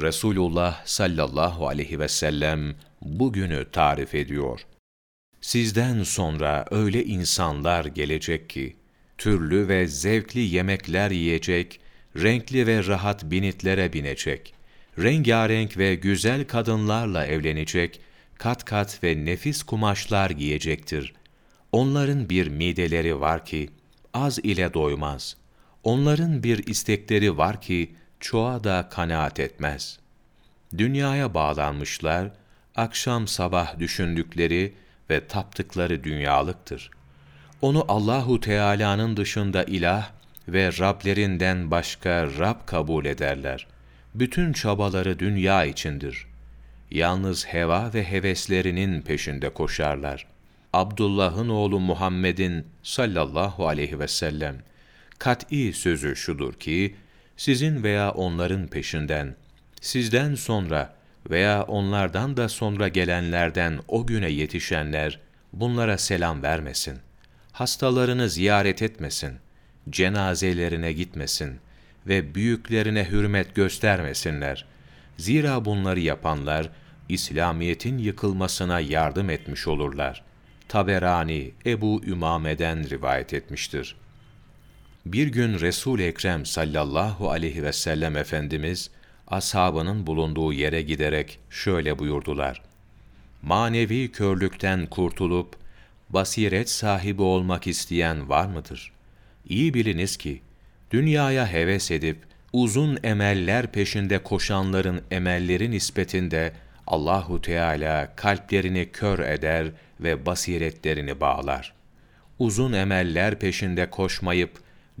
Resulullah sallallahu aleyhi ve sellem bugünü tarif ediyor. Sizden sonra öyle insanlar gelecek ki, türlü ve zevkli yemekler yiyecek, renkli ve rahat binitlere binecek, rengarenk ve güzel kadınlarla evlenecek, kat kat ve nefis kumaşlar giyecektir. Onların bir mideleri var ki, az ile doymaz. Onların bir istekleri var ki, çoğa da kanaat etmez. Dünyaya bağlanmışlar, akşam sabah düşündükleri ve taptıkları dünyalıktır. Onu Allahu Teala'nın dışında ilah ve Rablerinden başka Rab kabul ederler. Bütün çabaları dünya içindir. Yalnız heva ve heveslerinin peşinde koşarlar. Abdullah'ın oğlu Muhammed'in sallallahu aleyhi ve sellem kat'î sözü şudur ki, sizin veya onların peşinden, sizden sonra veya onlardan da sonra gelenlerden o güne yetişenler, bunlara selam vermesin. Hastalarını ziyaret etmesin. Cenazelerine gitmesin ve büyüklerine hürmet göstermesinler. Zira bunları yapanlar, İslamiyet'in yıkılmasına yardım etmiş olurlar. Taberani, Ebu Ümame'den rivayet etmiştir. Bir gün Resul-i Ekrem sallallahu aleyhi ve sellem Efendimiz, ashabının bulunduğu yere giderek şöyle buyurdular. Manevi körlükten kurtulup, basiret sahibi olmak isteyen var mıdır? İyi biliniz ki, dünyaya heves edip, uzun emeller peşinde koşanların emelleri nispetinde Allahu Teala kalplerini kör eder ve basiretlerini bağlar. Uzun emeller peşinde koşmayıp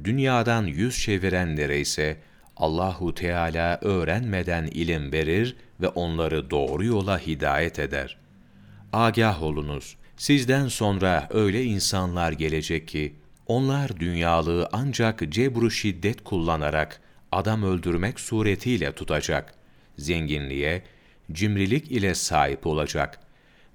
dünyadan yüz çevirenlere ise Allahu Teala öğrenmeden ilim verir ve onları doğru yola hidayet eder. Agah olunuz, sizden sonra öyle insanlar gelecek ki, onlar dünyalığı ancak cebru şiddet kullanarak adam öldürmek suretiyle tutacak, zenginliğe, cimrilik ile sahip olacak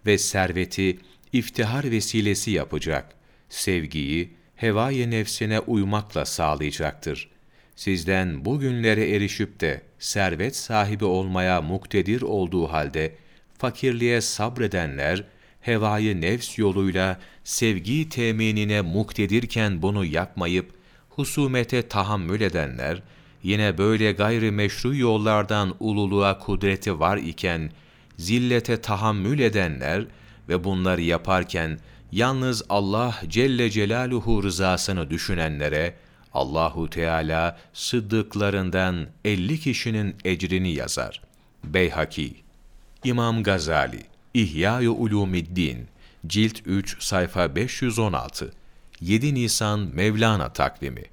ve serveti iftihar vesilesi yapacak, sevgiyi hevai nefsine uymakla sağlayacaktır.'' sizden bugünlere erişip de servet sahibi olmaya muktedir olduğu halde fakirliğe sabredenler hevayı nefs yoluyla sevgi teminine muktedirken bunu yapmayıp husumete tahammül edenler yine böyle gayri meşru yollardan ululuğa kudreti var iken zillete tahammül edenler ve bunları yaparken yalnız Allah Celle Celaluhu rızasını düşünenlere Allahu Teala sıddıklarından 50 kişinin ecrini yazar. Beyhaki İmam Gazali İhya-i Ulumiddin Cilt 3 sayfa 516 7 Nisan Mevlana takvimi